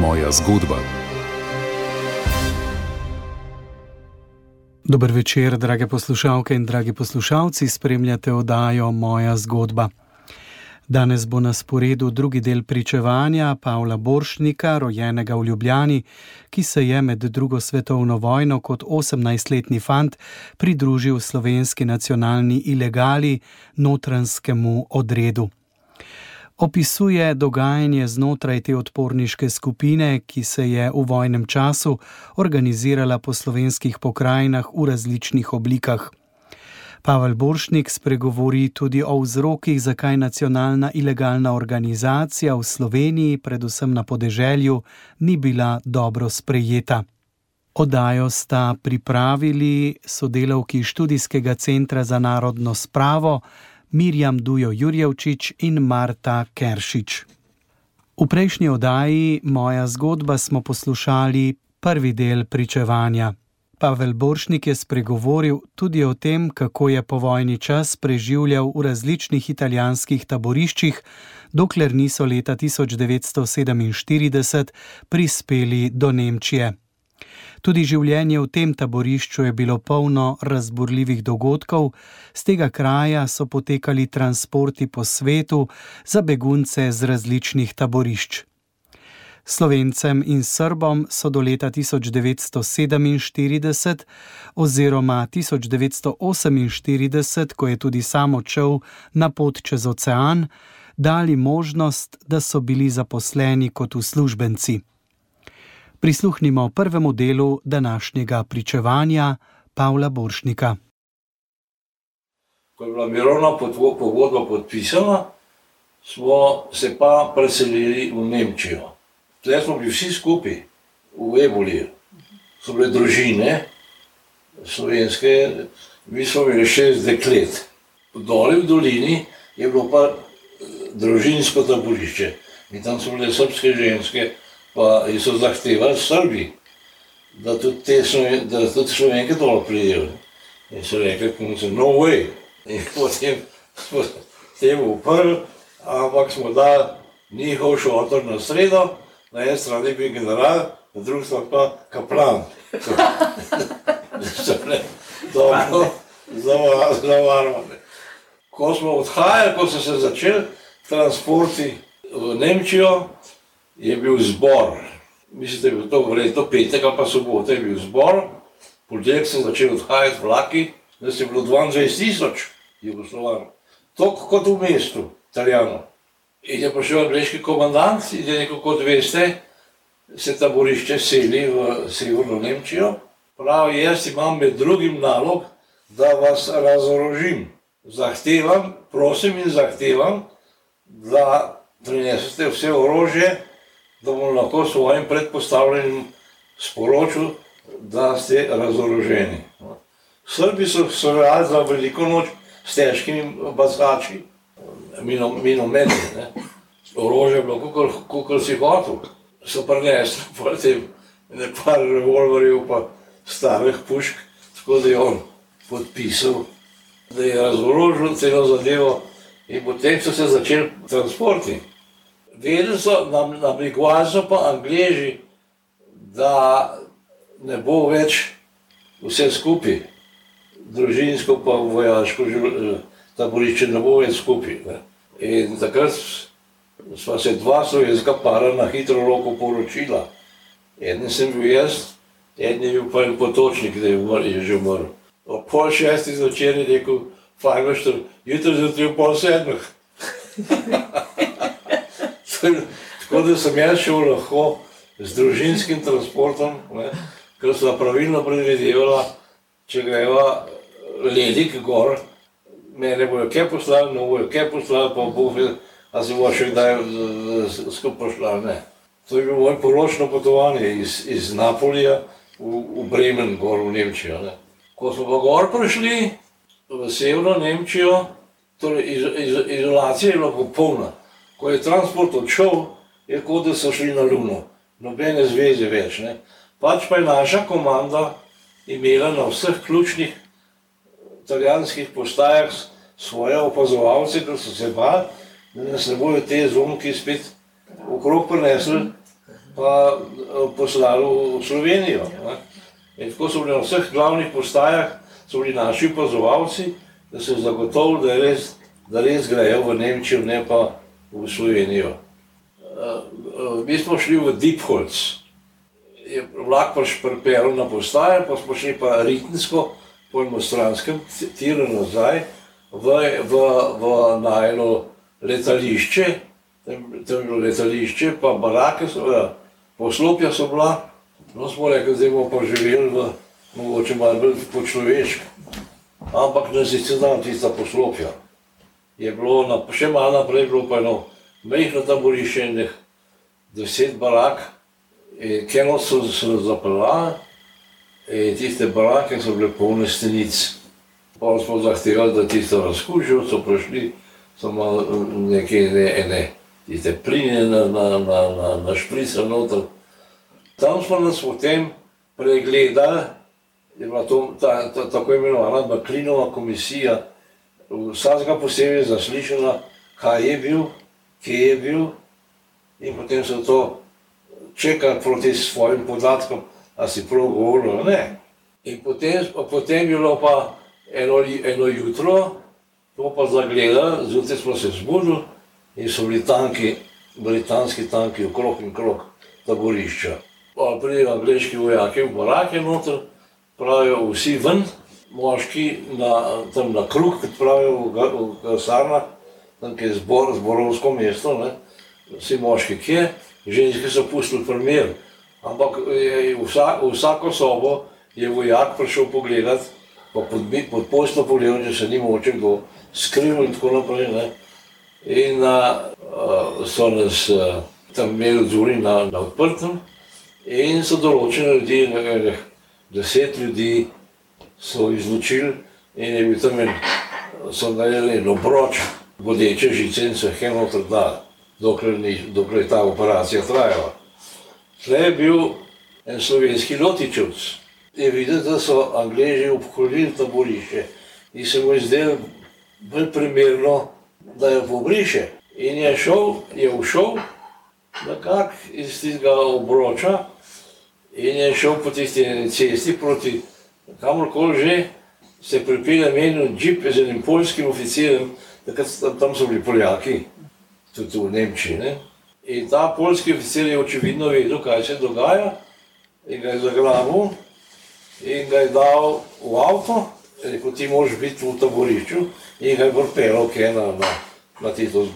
Moja zgodba. Dober večer, drage poslušalke in dragi poslušalci, spremljate oddajo Moja zgodba. Danes bo na sporedu drugi del pričevanja Pavla Boršnika, rojenega v Ljubljani, ki se je med drugo svetovno vojno kot 18-letni fant pridružil slovenski nacionalni ilegali notranskemu odredu. Opisuje dogajanje znotraj te odporniške skupine, ki se je v vojnem času organizirala po slovenskih pokrajinah v različnih oblikah. Pavel Boršnik spregovori tudi o vzrokih, zakaj nacionalna ilegalna organizacija v Sloveniji, predvsem na podeželju, ni bila dobro sprejeta. Odajo sta pripravili sodelavki študijskega centra za narodno spravo Mirjam Dujo Jurjevčič in Marta Keršič. V prejšnji oddaji Moja zgodba smo poslušali prvi del pričevanja. Pavel Boršnik je spregovoril tudi o tem, kako je povojni čas preživljal v različnih italijanskih taboriščih, dokler niso leta 1947 prispeli do Nemčije. Tudi življenje v tem taborišču je bilo polno razburljivih dogodkov, z tega kraja so potekali transporti po svetu za begunce z različnih taborišč. Slovencem in Srbom so do leta 1947 oziroma 1948, ko je tudi sam odšel na pot čez ocean, dali možnost, da so bili zaposleni kot uslužbenci. Prisluhnimo prvemu delu današnjega pričevanja Pavla Boršnika. Ko je bila mirovna pogodba podpisana, smo se pa preselili v Nemčijo. Tukaj smo bili vsi skupaj, v Eboli, so bile družine, slovenske, mi smo imeli šest deklet. Dole v dolini je bilo pa eh, družinsko taborišče in tam so bile srpske ženske, pa so zahtevali Srbi, da tudi te da tudi slovenke dol pridejo. In so rekli, da no way. In potem smo temu uprli, ampak smo dali njihov šotor na sredo, na eni strani je bil general, na drugi strani pa kaplan. Zelo varno. Ko smo odhajali, ko so se začeli transporti v Nemčijo, je bil zbor. Mislim, da je bilo to verjetno petek, pa soboto je bil zbor. Ponedeljek sem začel odhajati vlaki, da se je bilo 22 tisoč Jugoslovanov. Toliko kot v mestu, Italijanov. In je prišel angliški komandant in je rekel, kot veste, se taborišče seli v severno Nemčijo. Pravi, jaz imam med drugim nalog, da vas razorožim. Zahtevam, prosim in zahtevam, da prinesete vse orožje, da bom lahko svojim predpostavljenim sporočil, da ste razoroženi. Srbi so se vrali za veliko noč s težkimi basači minometi, orožje je bilo, kot si hotel. So prinesli potem nekaj revolverjev, pa starih pušk, tako da je on podpisal, da je razorožil celo zadevo in potem so se začeli transporti. Vedeli so na, na Brigvazu pa Angleži, da ne bo več vse skupaj, družinsko pa vojaško življenje taborišče ne bo več skupaj. Ne. In takrat smo se dva slovenska para na hitro roko poročila. En sem bil jaz, en je bil pa en potočnik, da je, umr, je že umrl. O pol šestih zvečer je rekel, fajn veš, jutro zjutraj v pol sedmih. Tako da sem jaz šel lahko z družinskim transportom, ne, ker so pravilno predvidevala, če greva ledik gor, mene bojo kje poslali, no bojo kje poslali, pa bo videl, a se bo še kdaj skupaj poslali, ne. To je bilo moje poročno potovanje iz, iz Napolija v, v Bremen, gor v Nemčijo, ne. Ko smo pa gor prišli v severno Nemčijo, torej iz, iz, izolacija je bila popolna. Ko je transport odšel, je kot da so šli na luno, nobene zveze več, ne. Pač pa je naša komanda imela na vseh ključnih italijanskih postajah svoje opazovalce, ki so se bali, da nas ne bojo te zunki spet okrog prinesli pa poslali v Slovenijo. Tako so bili na vseh glavnih postajah, so bili naši opazovalci, da so zagotovili, da, da res grejo v Nemčijo, ne pa v Slovenijo. Mi smo šli v Deepholz, je vlak pač pripeljal na postajo, pa smo šli pa ritmsko po enostranskem tiru nazaj v, v, v najno letališče, tam je bilo letališče, pa barake so bila, poslopja so bila, no smo rekli, zdaj bomo pa živeli v mogoče malo bolj po človeško. Ampak ne si se dan tista poslopja. Je bilo na, še malo naprej, bilo pa eno mehno taborišče, enih deset barak, Keno so se zapeljali in tiste barake so bile polne stenic. Pa smo zahtevali, da tisto razkužijo, so prišli, so malo neke ne, ene, tiste pline na, na, na, na, na šprice noter. Tam smo nas potem pregledali, je bila to ta, ta, tako imenovana Baklinova komisija, vsakega posebej zaslišala, kaj je bil, kje je bil in potem so to čekali proti svojim podatkom, a si prav govoril, ne. In potem, potem je bilo pa eno, eno jutro, to pa zagledali, zjutraj smo se zbudili in so bili tanki, britanski tanki okrog in krog taborišča. Pa pridejo angliški vojaki v barake noter, pravijo vsi ven, moški na, tam na krug, kot pravijo v, v kasarnah, tam je zbor, zborovsko mesto, ne, vsi moški kje, ženske so pustili primer, ampak je, vsa, vsako sobo je vojak prišel pogledat, pa pod, pod postno pogledal, če se ni moče kdo skril in tako naprej. Ne. In a, a, so nas a, tam imeli odzori na, na odprtem in so določene ljudi, nekaj, deset ljudi so izločili in je bil tam en, so naredili en obroč, bodeče žice in so jih eno trdali dokler, ni, dokler je ta operacija trajala. Tle je bil en slovenski lotičevc. Je videti, da so Angleži obkolili taborišče in se mu je zdelo bolj primerno, da jo pobriše. In je šel, je všel nekako iz tistega obroča in je šel po tisti cesti proti kamorkoli že, se pripelje menil džip z enim polskim oficirjem, takrat tam so bili Poljaki tudi v Nemčiji. Ne? In ta polski oficir je očividno vedel, kaj se dogaja, in ga je zagrabil in ga je dal v avto, rekel, ti moraš biti v taborišču, in ga je vrpelo na, na, na tisto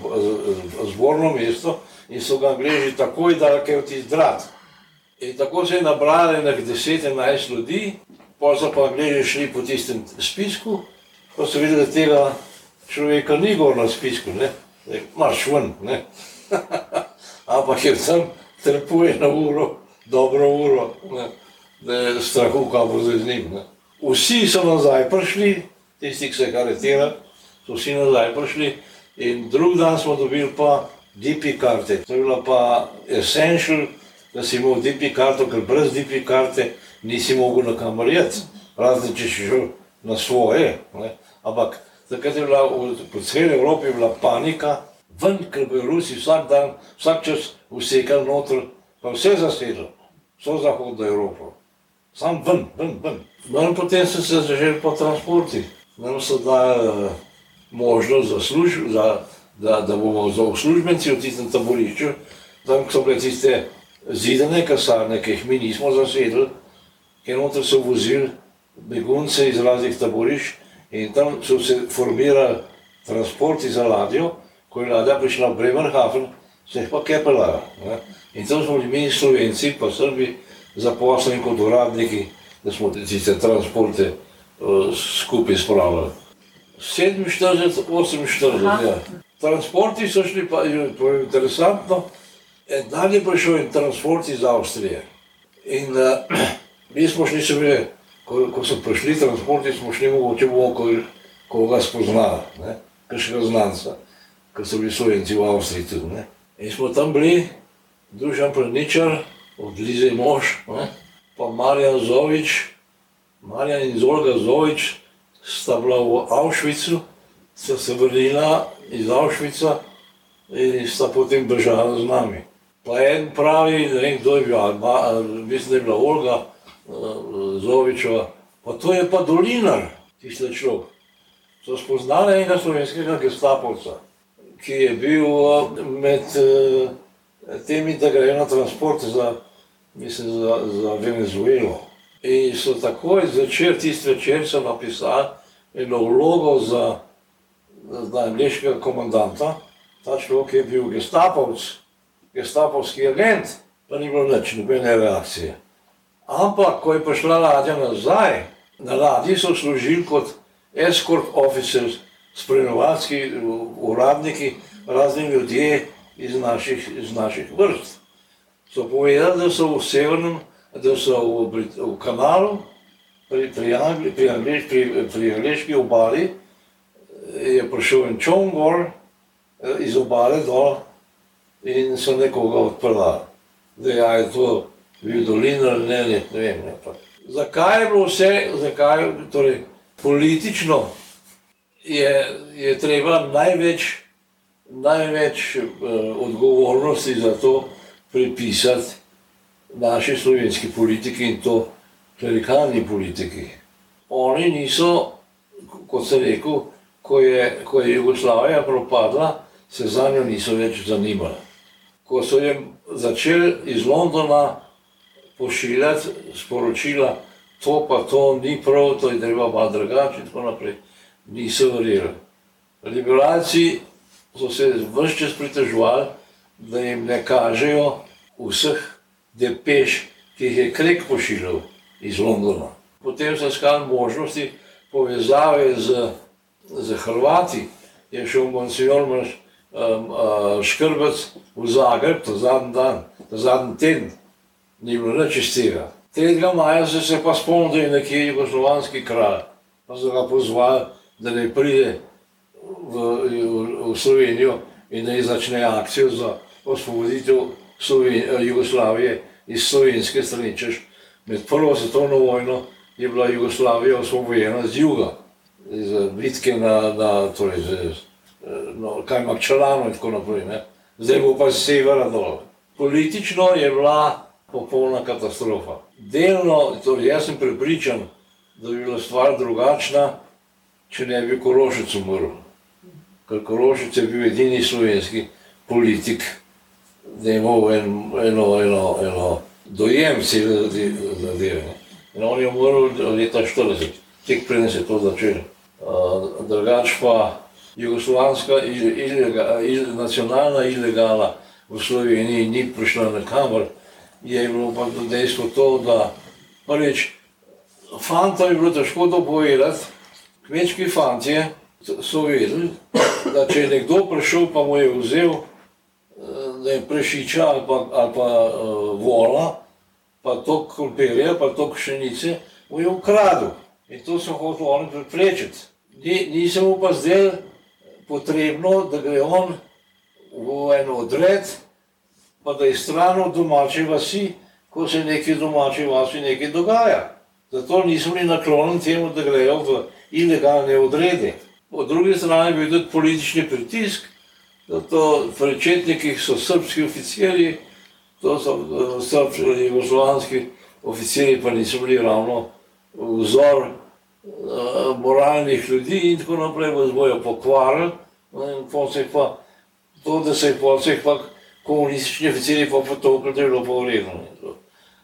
zborno mesto, in so ga angliži takoj dali, ker ti zdrat. In tako se je nabrali na 10-11 ljudi, pa pa angliži šli po tistem spisku, pa so videli, da tega človeka ni gor na spisku. Ne? Marš ven, ne. Ampak je tam trpuje na uro, dobro uro, ne. da je strahu, kaj bo zdaj z njim. Ne. Vsi so nazaj prišli, tisti, ki se je aretirali, so vsi nazaj prišli in drug dan smo dobili pa DP karte. To je bila pa essential, da si imel DP karto, ker brez DP karte nisi mogel na kamor jeti, razen če si šel na svoje. Ne. Ampak Takrat je bila po celi Evropi bila panika, ven, ker bi Rusi vsak dan, vsak čas usekali noter, pa vse zasedlo, vso zahodno Evropo. Sam ven, ven, ven. No in potem so se začeli po transporti. Nam so dali uh, možnost za služb, za, da, da bomo za uslužbenci v tistem taborišču, tam so bile tiste zidane kasarne, ki jih mi nismo zasedli, ker noter so vozili begunce iz raznih taborišč, In tam so se formirali transporti za ladjo, ko je ladja prišla v Bremerhaven, se jih pa kepela. Ne? In tam smo mi Slovenci, pa Srbi, zaposleni kot uradniki, da smo tiste transporte uh, skupaj spravljali. 47, 48, ja. Transporti so šli, pa je interesantno, en dan je prišel in transport iz Avstrije. In uh, mi smo šli se bili, ko, ko so prišli transporti, smo šli mogoče bomo koga spoznali, kakšnega znanca, ker so bili slovenci v Avstriji tudi. Ne? In smo tam bili, Dušan Prničar, od Lize Mož, ne? pa Marjan Zovič, Marjan in Zolga Zovič sta bila v Avšvicu, sta se vrnila iz Avšvica in sta potem bežala z nami. Pa en pravi, ne vem kdo je bil, mislim, da je bila Olga Zovičeva, pa to je pa dolinar, tisti človek. So spoznali enega slovenskega gestapovca, ki je bil uh, med uh, temi, da grejo na transport za, mislim, za, za Venezuelo. In so takoj zvečer, tisti večer so napisali eno vlogo za, za angliškega komandanta. Ta človek je bil gestapovc, gestapovski agent, pa ni bilo nič, nobene reakcije. Ampak, ko je prišla ladja nazaj, na ladji so služili kot escort officers, spremljevalski uradniki, razni ljudje iz naših, iz naših vrst. So povedali, da so v severnem, da so v, Brit- v kanalu, pri, pri, Angli, pri, Angliš, pri, pri angliški obali, je prišel en čovn gor eh, iz obale dol in so nekoga odpeljali. Da ja, je to bil dolinar, ne, ne, ne vem. Ne, pa. Zakaj je bilo vse, zakaj, torej, politično je, je treba največ, največ eh, odgovornosti za to pripisati naši slovenski politiki in to klerikalni politiki. Oni niso, kot sem rekel, ko je, ko je Jugoslavija propadla, se za njo niso več zanimali. Ko so jim začeli iz Londona pošiljati sporočila, to pa to ni prav, to je treba malo drugače in tako naprej, niso verjeli. Liberalci so se vse čas pritoževali, da jim ne kažejo vseh depeš, ki jih je Krek pošiljal iz Londona. Potem so iskali možnosti povezave z, z Hrvati, je šel Monsignor um, uh, Škrbec v Zagreb, ta zadnji dan, ta zadnji teden, ni bilo nič iz tega. 3. maja se pa spomnili, da je nekje jugoslovanski kralj, pa so ga pozvali, da ne pride v, v, v Slovenijo in naj začne akcijo za osvoboditev Jugoslavije iz slovenske strani. Med prvo svetovno vojno je bila Jugoslavija osvobojena z juga, z bitke na, na torej, z, no, kaj ima čelano in tako naprej. Ne. Zdaj bo pa z severa dol. Politično je bila popolna katastrofa. Delno, torej jaz sem prepričan, da bi bila stvar drugačna, če ne bi Korošec umrl. Ker Korošec je bil edini slovenski politik, da je imel en, eno, eno, eno dojem cele zadeve. In on je umrl leta 40, tek preden se je to začelo. Drugač pa jugoslovanska il, ilega, il, nacionalna ilegala v Sloveniji ni prišla nikamor, je bilo pa dejstvo to, da prvič fantom je bilo težko dopovedati, kmečki fantje so vedeli, da če je nekdo prišel, pa mu je vzel je prešiča ali pa, ali pa uh, vola, pa to krompirja, pa to pšenice, mu je ukradel. In to so hoteli oni preprečiti. Ni, ni se mu pa zdel potrebno, da gre on v en odred, pa da je stran od domače vasi, ko se neki domači vasi nekaj dogaja. Zato niso bili naklonjeni temu, da grejo v ilegalne odrede. Po drugi strani je bil tudi politični pritisk, Zato prečetniki so srpski oficirji, to so eh, srpski, jugoslovanski oficirji, pa niso bili ravno vzor eh, moralnih ljudi in tako naprej, bo bojo pokvarili. No, in potem pa to, da se je potem pa komunistični oficirji pa potopili, da je bilo povredno.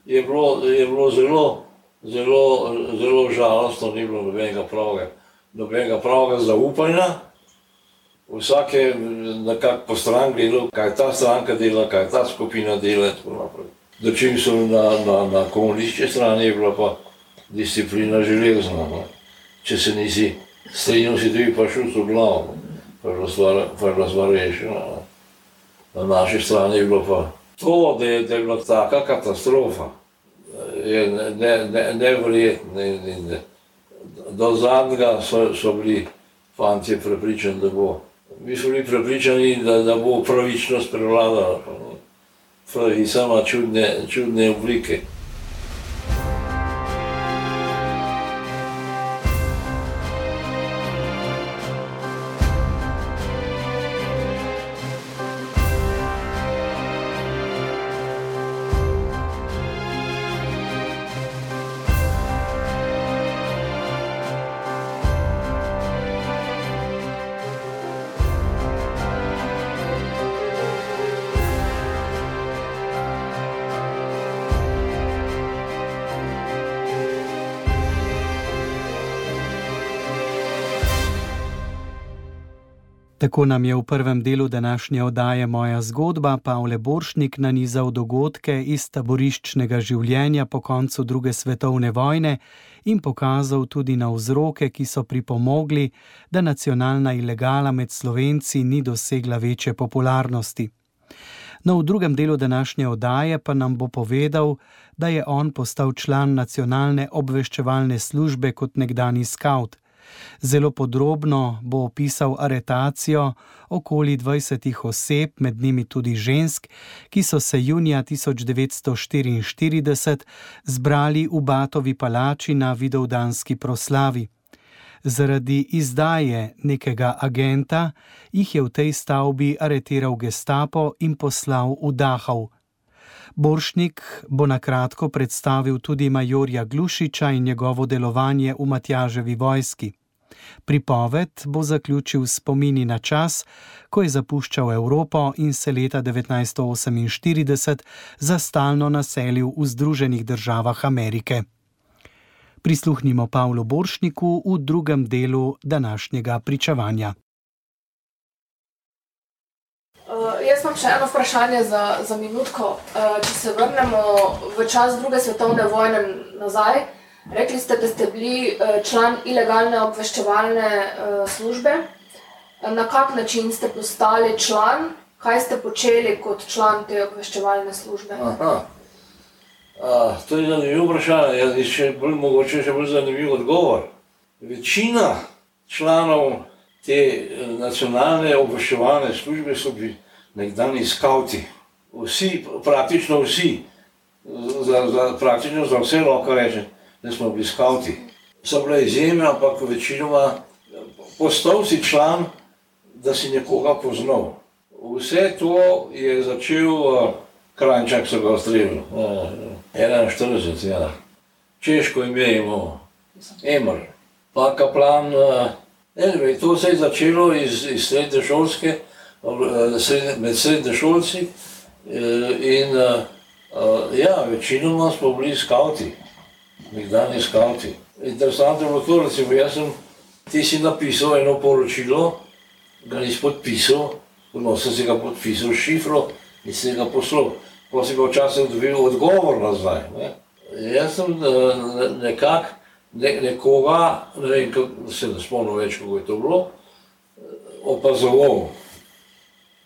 Je bilo, je bilo zelo, zelo, zelo žalostno, ni bilo nobenega pravega, nobenega pravega zaupanja. Vsak je nekako po stran gledal, kaj ta stranka dela, kaj ta skupina dela in tako naprej. Dočim so na, na, na komunistični strani je bila pa disciplina železna. Ne. Če se nisi strinjal, si tudi pa šel v glavo, pa je bila stvar, pa rešena. Na naši strani je bilo pa to, da je, da je bila taka katastrofa, je ne- ne- ne- neverjetno. Ne, ne, ne. Do zadnjega so, so bili fantje prepričani, da bo. Mi smo bili prepričani, da, da bo pravičnost prevladala. ne. Pravica ima čudne, čudne oblike. Tako nam je v prvem delu današnje oddaje Moja zgodba Pavle Boršnik nanizal dogodke iz taboriščnega življenja po koncu druge svetovne vojne in pokazal tudi na vzroke, ki so pripomogli, da nacionalna ilegala med slovenci ni dosegla večje popularnosti. No, v drugem delu današnje oddaje pa nam bo povedal, da je on postal član nacionalne obveščevalne službe kot nekdani skaut. Zelo podrobno bo opisal aretacijo okoli 20 oseb, med njimi tudi žensk, ki so se junija 1944 zbrali v Batovi palači na vidovdanski proslavi. Zaradi izdaje nekega agenta jih je v tej stavbi aretiral gestapo in poslal v Dahov. Boršnik bo na kratko predstavil tudi majorja Glušiča in njegovo delovanje v Matjaževi vojski. Pripoved bo zaključil spomini na čas, ko je zapuščal Evropo in se leta 1948 za stalno naselil v Združenih državah Amerike. Prisluhnimo Pavlu Boršniku v drugem delu današnjega pričevanja. Uh, jaz imam še eno vprašanje za, za minutko. Uh, če se vrnemo v čas druge svetovne vojne nazaj, rekli ste, da ste bili uh, član ilegalne obveščevalne uh, službe. Na kak način ste postali član, kaj ste počeli kot član te obveščevalne službe? Aha. A, to je zanimivo vprašanje, jaz še bolj mogoče še bolj zanimiv odgovor. Večina članov te eh, nacionalne obveščevalne službe so bili nekdani skauti. Vsi, praktično vsi, za, za, praktično za vse lahko rečem, da smo bili skauti. So bile izjeme, ampak večinoma postal si član, da si nekoga poznal. Vse to je začel uh, Kranjčak, so ga ustrelili. Uh, 41, ja. Češko ime imamo, Emr. Pa kaplan, uh, anyway, to se je začelo iz, iz srednje šolske, uh, med srednje šolci in ja, večinoma smo bili skauti, nekdani skauti. Interesantno je bilo to, recimo, jaz sem, ti si napisal eno poročilo, ga nisi podpisal, no, sem si ga podpisal šifro in si ga poslal ko si ga včasih dobil odgovor nazaj. Ne. Jaz sem eh, nekako ne, nekoga, ne vem, kako se ne spomnim več, kako je to bilo, opazoval.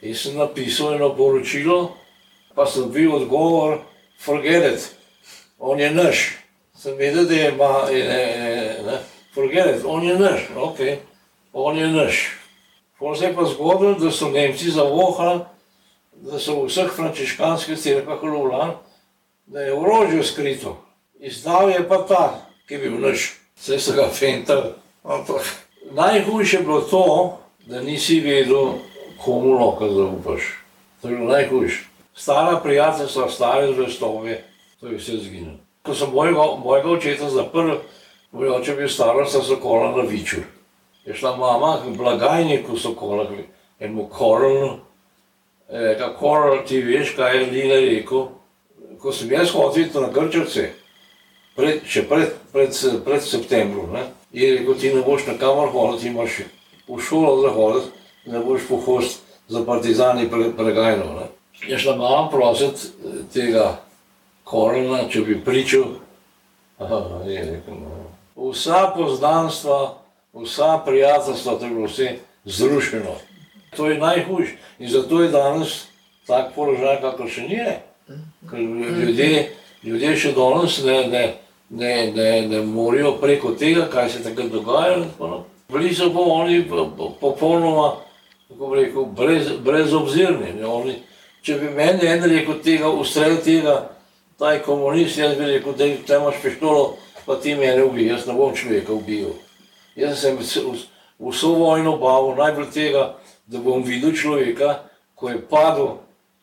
In sem napisal eno poročilo, pa sem dobil odgovor, forget it, on je naš. Sem vedel, da je ima, ne, ne, ne, forget it, on je naš, ok, on je naš. Potem se je pa zgodilo, da so Nemci zavohali, da so v vseh frančiškanskih crkvah lovljan, da je orožje skrito. Izdal je pa ta, ki je bil naš, vse so ga fentali. Ampak najhujše je bilo to, da nisi vedel, komu lahko zaupaš. To je bilo najhujše. Stara prijateljstva, stare zvestove, to je vse zginilo. Ko sem mojega, mojega očeta zaprl, moj oče je bil starosta Sokola na Viču. Je šla mama k blagajniku Sokola, enemu koronu, eh, kako ti veš, kaj je Lina rekel. Ko sem jaz hodil na Grčevce, pred, še pred, pred, pred septembrom, ne, je rekel, ti ne boš na kamor hoditi, imaš v šolo zahoditi, ne boš pohost za partizani pre, pregajno. Ne. Je šla mama prositi eh, tega korona, če bi pričal. Je rekel, no. Vsa poznanstva, vsa prijateljstva, to je bilo vse zrušeno. To je najhujše. In zato je danes tak položaj, kako še ni. Ker ljudje, ljudje še danes ne, ne, ne, ne, ne morajo preko tega, kaj se takrat dogaja. Bili so pa oni popolnoma, kako bi rekel, brez, brezobzirni. Oni, če bi meni en rekel tega, ustrel tega, ta je komunist, jaz bi rekel, da imaš pištolo, pa ti mene ubij, jaz ne bom človeka ubil. Jaz sem vso vojno bavil, najbolj tega, da bom videl človeka, ko je padel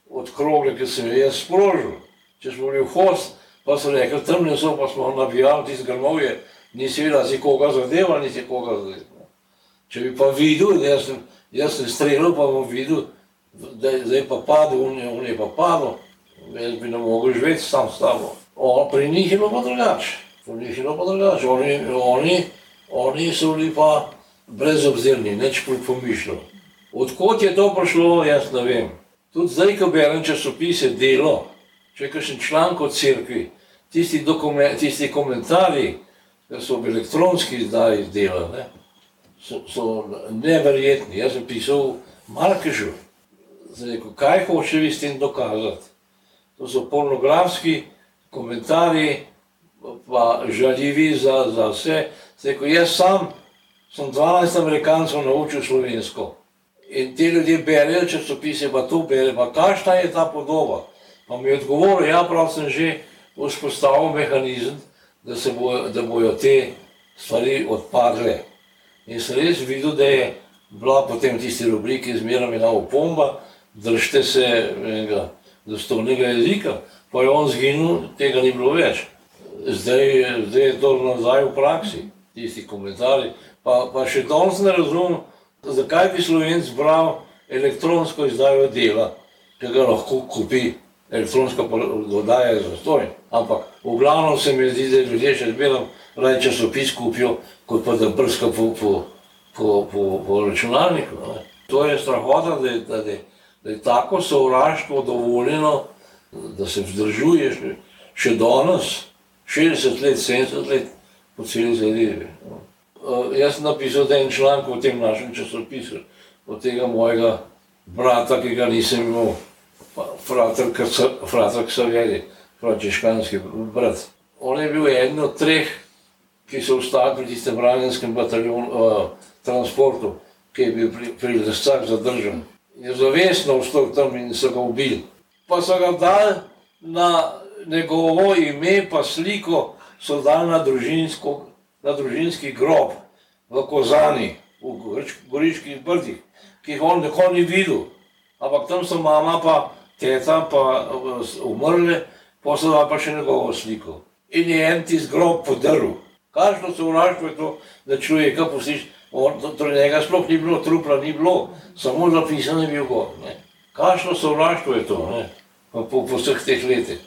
od krogle, ki sem jo sprožil. Če smo bili v host, pa so rekli, temne so, pa smo navijali tiste grmovje, nisi videl, si koga zadeval, nisi koga zadeval. Če bi pa videl, da sem, sem streljal, pa bom videl, da je zdaj pa padel, on je, on je pa padel, jaz bi ne mogel živeti sam s tabo. O, pri njih je bilo pa drugače, pri njih je bilo pa drugače, oni, oni, oni so bili pa brezobzirni, neč pomišljali. Odkot je to prišlo, jaz ne vem. Tudi zdaj, ko berem časopise Delo, če kakšen članek o cerkvi, tisti, tisti komentarji, ki so v elektronski izdaji dela, ne, so, so neverjetni. Jaz sem pisal Markežu, rekel, kaj hoče vi s tem dokazati. To so pornografski komentarji, pa žaljivi za, za vse. Rekel, jaz sam sem 12 amerikancov naučil slovensko. In ti ljudje berejo časopise, pa to berejo, pa kakšna je ta podoba. Pa mi je odgovoril, ja, prav sem že vzpostavil mehanizem, da, bo, da bojo te stvari odpadle. In sem res videl, da je bila potem tisti rubriki zmeraj ena opomba, držite se enega dostojnega jezika, pa je on zginil, tega ni bilo več. Zdaj, zdaj je to nazaj v praksi, tisti komentarji. Pa, pa še danes ne razumem, zakaj bi slovenc bral elektronsko izdajo dela, ki ga lahko kupi elektronska podaja za stoj. Ampak v glavnem se mi zdi, da ljudje še zmeraj raje časopis kupijo, kot pa da brska po, po, po, po, po računalniku. Ne. To je strahota, da je, da, je, da je tako sovraštvo dovoljeno, da se vzdržuje še, še danes, 60 let, 70 let po celi zadevi. Uh, jaz sem napisal en članek v tem našem časopisu, od tega mojega brata, ki ga nisem imel, frater Ksavjeri, frančiškanski brat. On je bil eden od treh, ki so ostali pri tistem ranjenskem bataljonu, uh, transportu, ki je bil pri, pri Lescah zadržan. Je zavestno vstal tam in so ga ubili. Pa so ga dali na njegovo ime, pa sliko so dali na na družinski grob v Kozani, v Goriških brdih, ki jih on nikoli ni videl. Ampak tam so mama pa teta pa umrle, poslala pa še njegovo sliko. In je en tisti grob. Kakšno se vraštvo je to, da človeka pustiš, torej njega sploh ni bilo, trupla ni bilo, samo zapisan je bil gor. Kakšno se vraštvo je to, ne? po, po vseh teh letih.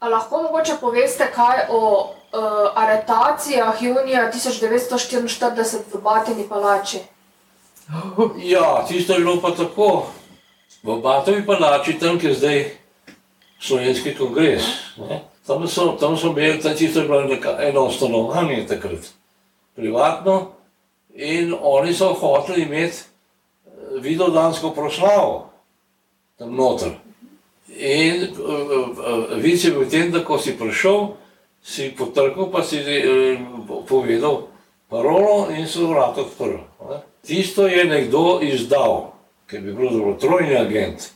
A lahko mogoče poveste kaj o uh, aretacijah junija 1944 v Batini palači. Ja, tisto je bilo pa tako. V Batovi palači, tam je zdaj slovenski kongres. Ne? Tam so, tam so imeli, tam čisto je bilo eno stanovanje takrat, privatno. In oni so hoteli imeti eh, videodansko proslavo tam noter. In uh, uh, vic je bil v tem, da ko si prišel, si potrkal, pa si eh, povedal parolo in se vrat odprl. Tisto je nekdo izdal, ker bi bil zelo trojni agent,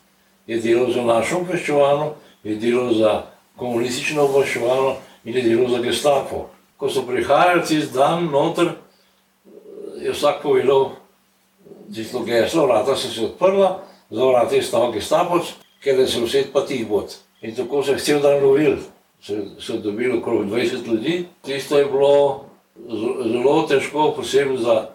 je delal za našo obveščevalno, je delal za komunistično obveščevalno in je delal za gestapo. Ko so prihajali tisti dan noter, je vsak povedal, tisto geslo, vrata so se odprla, za vrata je stal gestapoc, ker je se vse pa tih bod. In tako se je cel dan lovil so dobili okrog 20 ljudi. Tisto je bilo zelo težko, posebej za,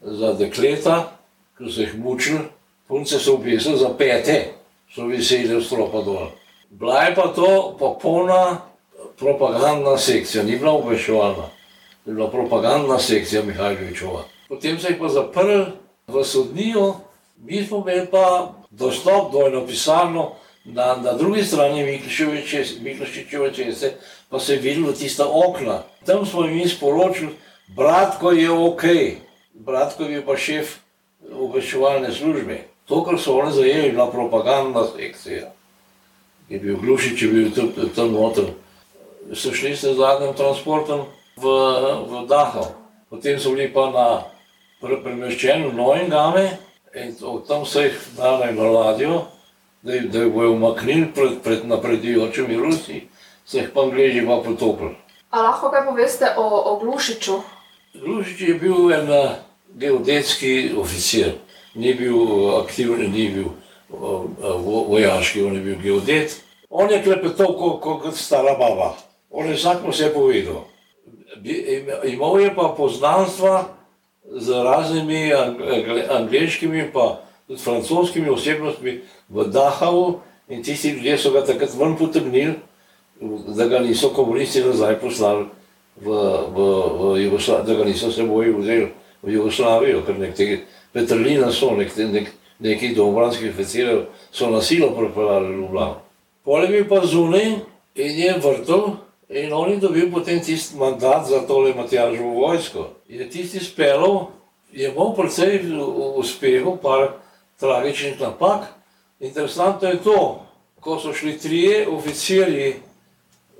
za dekleta, ki so jih mučili. Punce so upisali za pete, so viseli v stropa dol. Bila je pa to popolna propagandna sekcija, ni bila obveščevalna. Je bila propagandna sekcija Mihajlovičova. Potem se jih pa zaprli v sodnijo, mi smo imeli pa dostop do eno pisarno, Na, na drugi strani Miklošičeve ceste pa se je videlo tista okna. Tam smo jim sporočili, bratko je ok, bratko je pa šef obveščevalne službe. To, kar so oni zajeli, je bila propagandna sekcija. Je bil Glušič, je bil tam, noter. So šli s zadnjim transportom v, v Dachau. Potem so bili pa na premeščenju Neuengame in tam so jih dali na ladjo da, da jih bojo umaknili pred, pred napredujočimi Rusi, se jih pa Angliji pa potopili. A lahko kaj poveste o, o Glušiču? Glušič je bil en eh, geodetski oficir, ni bil eh, aktivni, ni bil eh, vojaški, on je bil geodet. On je klepetal kot ko stara baba, on je vsakmo vse povedal. Imel je pa poznanstva z raznimi angliškimi pa tudi francoskimi osebnostmi v Dahavu in tisti ljudje so ga takrat ven potegnili, da ga niso komunisti nazaj poslali v, v, v Jugoslavijo, da ga niso seboj vzeli v Jugoslavijo, ker nek tega Petrlina so, nek, nek nekih domovanskih oficirjev so nasilo pripeljali v Ljubljano. Pol je pa zunaj in je vrtel in on je dobil potem tisti mandat za tole Matjažovo vojsko. Je tisti spelov, je imel precej uspehov, par tragičnih napak. Interesantno je to, ko so šli trije oficirji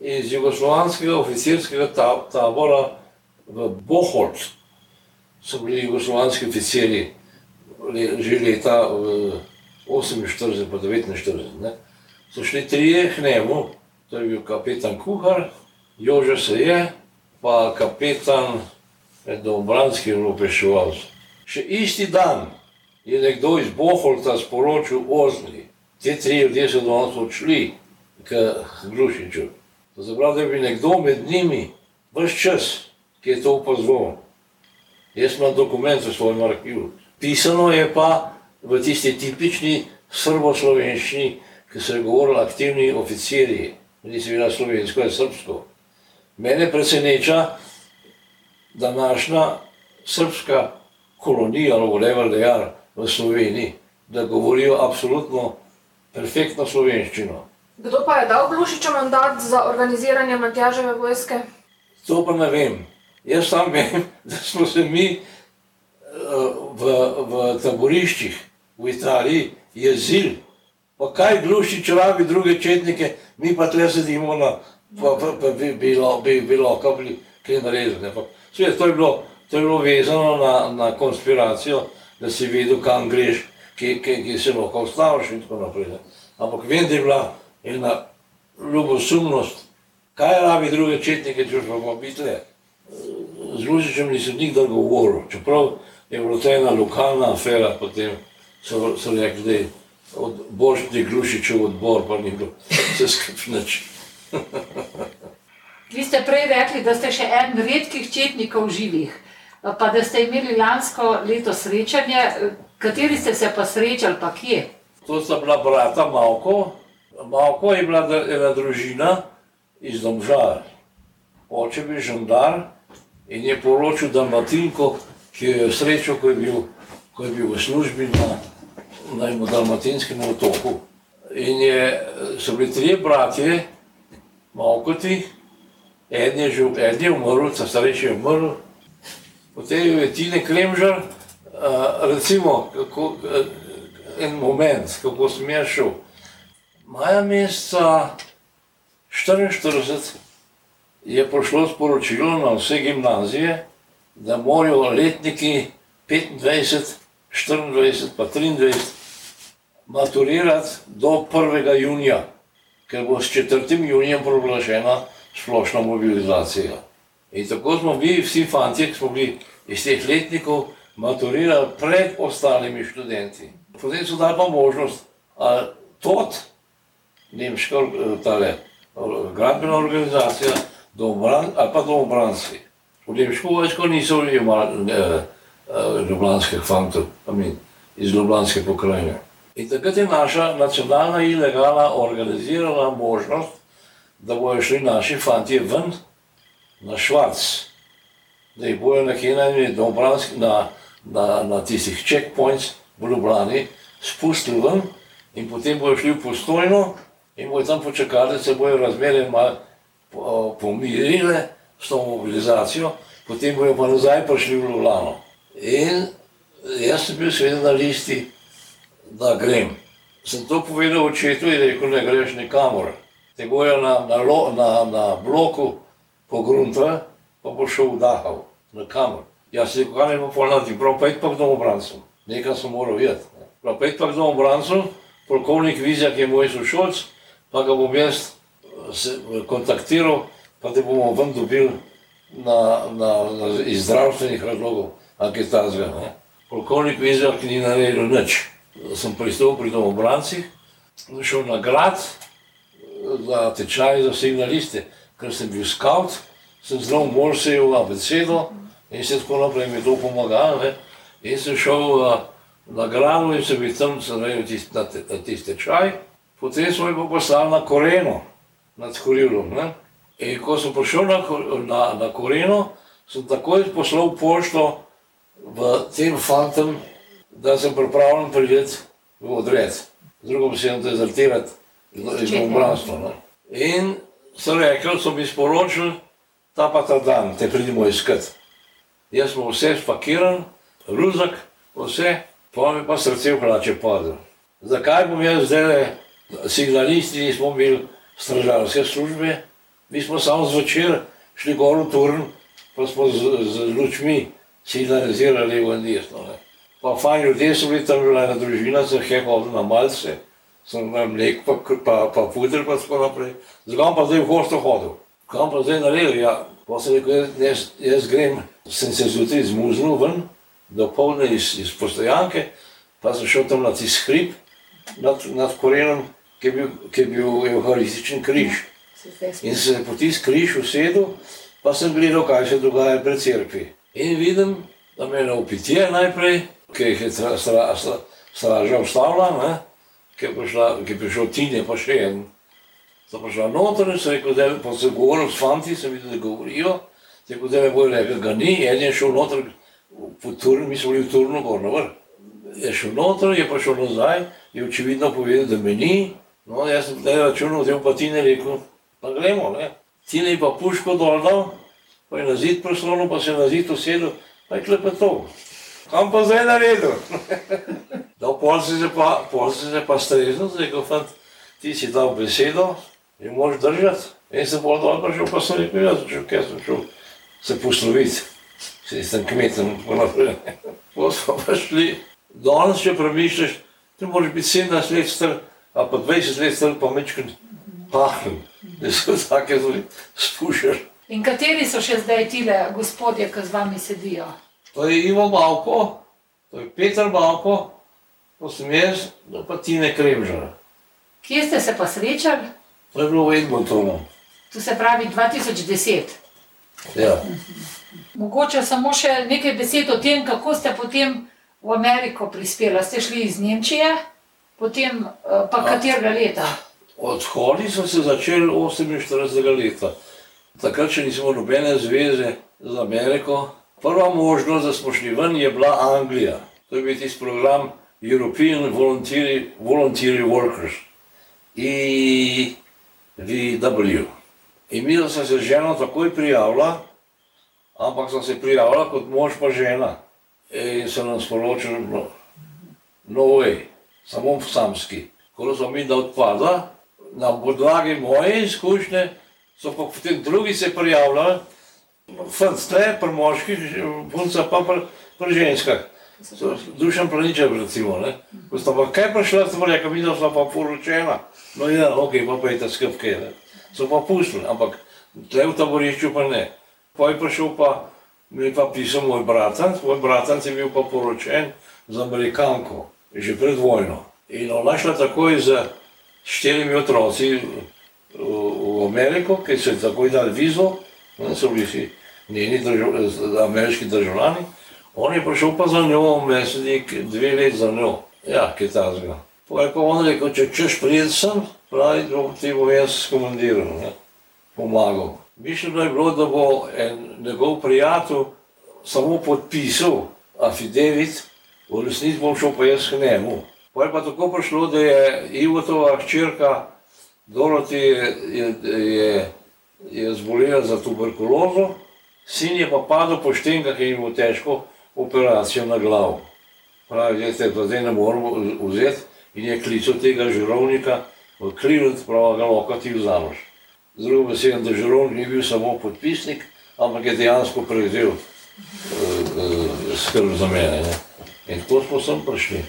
iz jugoslovanskega oficirskega tabora v Boholt, so bili jugoslovanski oficirji že leta 48 pa 49. Ne. So šli trije k njemu, to je bil kapetan Kuhar, Jože se je, pa kapetan Dombranski Lopešovalc. Še isti dan je nekdo iz Boholta sporočil Ozni, te tri ljudje so danes odšli k Glušiču. To se pravi, da bi nekdo med njimi, vse čas, ki je to opazoval. Jaz imam dokument v svojem arhivu. Pisano je pa v tisti tipični srbo-slovenščini, ki so govorili aktivni oficirji, nisi bila slovensko, je srpsko. Mene preseneča današnja srpska kolonija, ali whatever they are, v Sloveniji, da govorijo absolutno perfektno slovenščino. Kdo pa je dal Glušiču mandat za organiziranje Matjaževe vojske? To pa ne vem. Jaz sam vem, da smo se mi v, v taboriščih v Italiji jezili. Pa kaj Glušič rabi druge četnike, mi pa tle sedimo na, pa, pa, pa bi bilo, bi bilo, kaj bi kaj narezali. Sve, to je bilo, to je bilo vezano na, na konspiracijo, da si videl, kam greš, ki, ki, ki se lahko ostaviš in tako naprej. Ne. Ampak vem, da je bila ena ljubosumnost, kaj rabi druge četnike, če pa pa biti le. Z Glušičem nisem nikdar govoril, čeprav je bila to ena lokalna afera, potem so, so rekli, da je od Božni Glušičev odbor, pa ni bilo vse skupaj nič. Vi ste prej rekli, da ste še en redkih četnikov živih, pa da ste imeli lansko leto srečanje. Kateri ste se pa srečali, pa kje? To sta bila brata Malko. Malko je bila ena družina iz Domžal. Oče bil žandar in je poročil Dalmatinko, ki jo je srečal, ko je bil, ko je bil v službi na, na Dalmatinskem otoku. In je, so bili trije bratje, Malkoti, en je, že, en je umrl, ta starejši je umrl, potem je Tine Klemžar, recimo, kako, en moment, kako sem jaz šel. Maja meseca 44 je prišlo sporočilo na vse gimnazije, da morajo letniki 25, 24 pa 23 maturirati do 1. junija, ker bo s 4. junijem proglašena splošna mobilizacija. In tako smo mi, vsi fanti, ki smo bili iz teh letnikov, maturirali pred ostalimi študenti. Potem so dali pa možnost, da tot, nemška tale, gradbena organizacija, domobran, ali pa domobranski. V nemško vojsko niso imeli eh, ljubljanskih fantov, iz ljubljanske pokrajine. In takrat je naša nacionalna ilegala organizirala možnost, da bojo šli naši fanti ven na Švarc, da jih bojo nekje na, na, na, na tistih checkpoints v Ljubljani spustili ven in potem bojo šli v postojno in bojo tam počakali, da se bojo razmere malo pomirile s to mobilizacijo, potem bojo pa nazaj prišli v Ljubljano. In jaz sem bil seveda na listi, da grem. Sem to povedal očetu in rekel, ne greš nikamor. Te bojo na, na, na, na bloku pogrunta, pa bo šel vdahal, nikamor. Jaz se rekel, ne bo polnati, prav pet pa k domobrancem. Nekaj sem moral videti. Prav pet pa k domobrancem, polkovnik Vizjak je moj sošolc, pa ga bom jaz kontaktiral, pa te bomo ven dobili na, na, na, iz zdravstvenih razlogov, anketazga. Polkovnik Vizjak ni naredil nič sem pristopil pri domobrancih, šel na grad za tečaj za signaliste, ker sem bil scout, sem znal Morsejev abecedo in se tako naprej mi to pomagalo. In sem šel na, na gradu in sem bil tam tist, na, na tiste tečaj. Potem smo jih poslali na Koreno, nad Horilom. Ne? In ko sem prišel na, na, na Koreno, sem takoj poslal pošto v tem fantom da sem pripravljen priti v odred. Z drugo besedo, dezertirati iz obranstva. No. In so rekli, so mi sporočili, ta pa ta dan, te pridimo iskati. Jaz smo vse spakiran, ruzak, vse, pa mi pa srce v hlače padlo. Zakaj bom jaz zdaj, signalisti nismo imeli stražarske službe, mi smo samo zvečer šli gor v turn, pa smo z, z lučmi signalizirali v desno. Ne. Pa fajn ljudje so bili tam, bila ena družina, se je hodila na malce, sem imel mlek, pa, pa, pa puder, pa tako naprej. Zakaj pa zdaj v hosto hodil? Kam pa zdaj naredil? Ja, pa sem rekel, jaz, jaz grem, sem se zjutraj zmuznil ven, do polne iz, iz postojanke, pa sem šel tam na tisti hrib, nad, nad korenom, ki je bil, ki je bil evharističen križ. In se po tisti križ usedel, pa sem gledal, kaj se dogaja pred cerkvi. In vidim, da me je na upitje najprej, ki jih je stra, stra, stra, straža ustavila, ki je, prišla, ki je prišel Tine, pa še en. So prišla noter in so rekel, da pa se govoril s fanti, sem videl, da govorijo, tako da me bojo rekel, ga ni, en je šel noter, po turnu, mi smo bili v turnu, gor na vrh. Je šel noter, je pa šel nazaj, je očividno povedal, da me ni, no, jaz sem zdaj računal, je pa Tine rekel, pa gremo, ne. Tine je pa puško dol dal, pa je na zid prislonil, pa se je na zid usedel, pa je klepetov. Kam pa zdaj naredil? da, pol si se pa, pol si se pa streznil, rekel, fant, ti si dal besedo, in moraš držati. In se pol dol prišel, pa sem rekel, jaz sem šel, kaj sem šel se posloviti. Se sem kmetom, tako naprej. Pol smo pa šli, danes, če premišljaš, ti moraš biti 17 let star, a pa 20 let star, pa mečkrat pahren, da se take zoli spušaš. In kateri so še zdaj tile gospodje, ki z vami sedijo? To je Ivo Balko, to je Peter Balko, to sem jaz, no pa Tine Kremžar. Kje ste se pa srečali? To je bilo v Edmontonu. To se pravi 2010. Ja. Mogoče samo še nekaj besed o tem, kako ste potem v Ameriko prispeli. Ste šli iz Nemčije, potem eh, pa katerega leta? Odhodi so se začeli 48. leta. Takrat še nismo nobene zveze z Ameriko. Prva možnost, da smo šli ven, je bila Anglija. To je bil tisti program European Voluntary, Voluntary Workers, EVW. In mi smo se z ženo takoj prijavila, ampak sem se prijavila kot mož pa žena. In so nam sporočili, no, no way, samo samski. Ko smo mi da odpada, na podlagi moje izkušnje, so pa potem drugi se prijavljali, fant ste, pri moških, punca pa pri, pri ženskah. Dušan Planičev recimo, ne. Ko sta pa kaj prišla, sta pa rekla, videla sva pa poročena. No ja, ok, pa pa je ta skrbke, ne. So pa pustili, ampak tle v taborišču pa ne. Pa je prišel pa, mi je pa pisal moj bratanc, moj bratanc je bil pa poročen z Amerikanko, že pred vojno. In ona šla takoj z štirimi otroci v, v Ameriko, ki so ji takoj dali vizo, ne, so bili vsi njeni držav, ameriški državljani. On je prišel pa za njo, mesnik, dve let za njo, ja, kaj tazga. Pa je pa on rekel, če češ prijeti sem, pravi, da ti bo jaz s komandirom, ne, pomagal. Mišljeno je bilo, da bo en njegov prijatelj samo podpisal afidevit, v resnici bom šel pa jaz k njemu. Pa je pa tako prišlo, da je Ivotova hčerka Doroti je, je, je, je zbolela za tuberkulozo, sin je pa padel po štenkah in je imel težko operacijo na glavu. Pravi, da se zdaj ne moremo vzeti in je klical tega žirovnika v Cleveland, pravi, ga lahko ti vzameš. Drugo besedo, da žirovnik ni bil samo podpisnik, ampak je dejansko prevzel uh, uh, skrb za mene. Ne. In tako smo sem prišli.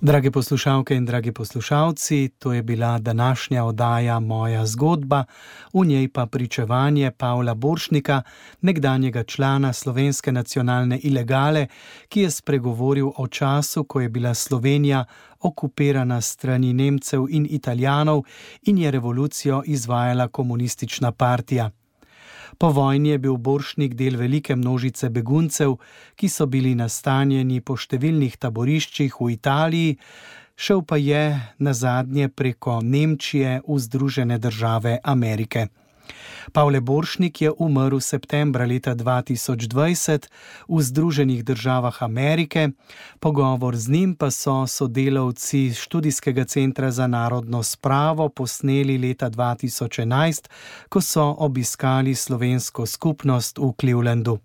Drage poslušalke in dragi poslušalci, to je bila današnja oddaja Moja zgodba, v njej pa pričevanje Pavla Boršnika, nekdanjega člana slovenske nacionalne ilegale, ki je spregovoril o času, ko je bila Slovenija okupirana strani Nemcev in Italijanov in je revolucijo izvajala komunistična partija. Po vojni je bil Boršnik del velike množice beguncev, ki so bili nastanjeni po številnih taboriščih v Italiji, šel pa je na zadnje preko Nemčije v Združene države Amerike. Pavle Boršnik je umrl septembra leta 2020 v Združenih državah Amerike, pogovor z njim pa so sodelavci študijskega centra za narodno spravo posneli leta 2011, ko so obiskali slovensko skupnost v Clevelandu.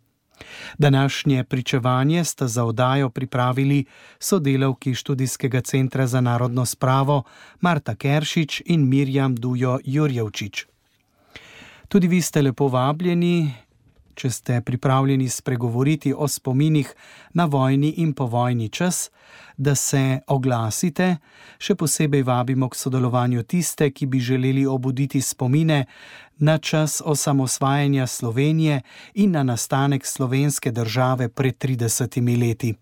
Današnje pričevanje sta za oddajo pripravili sodelavki študijskega centra za narodno spravo Marta Keršič in Mirjam Dujo Jurjevčič. Tudi vi ste lepo vabljeni, če ste pripravljeni spregovoriti o spominih na vojni in povojni čas, da se oglasite. Še posebej vabimo k sodelovanju tiste, ki bi želeli obuditi spomine na čas osamosvajanja Slovenije in na nastanek slovenske države pred 30 leti.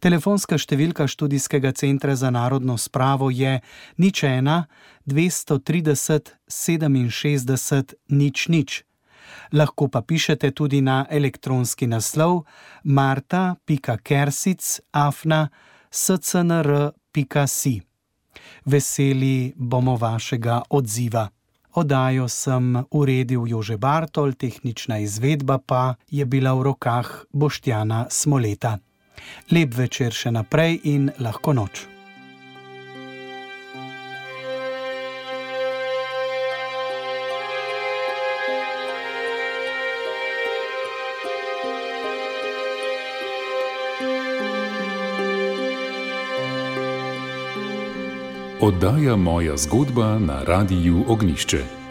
Telefonska številka študijskega centra za narodno spravo je nič ena 230 67 nič nič. Lahko pa pišete tudi na elektronski naslov marta.kersic.afna.scnr.si. Veseli bomo vašega odziva. Odajo sem uredil Jože Bartol, tehnična izvedba pa je bila v rokah Boštjana Smoleta. Lep večer še naprej in lahko noč. Oddaja moja zgodba na Radiu Ognišče.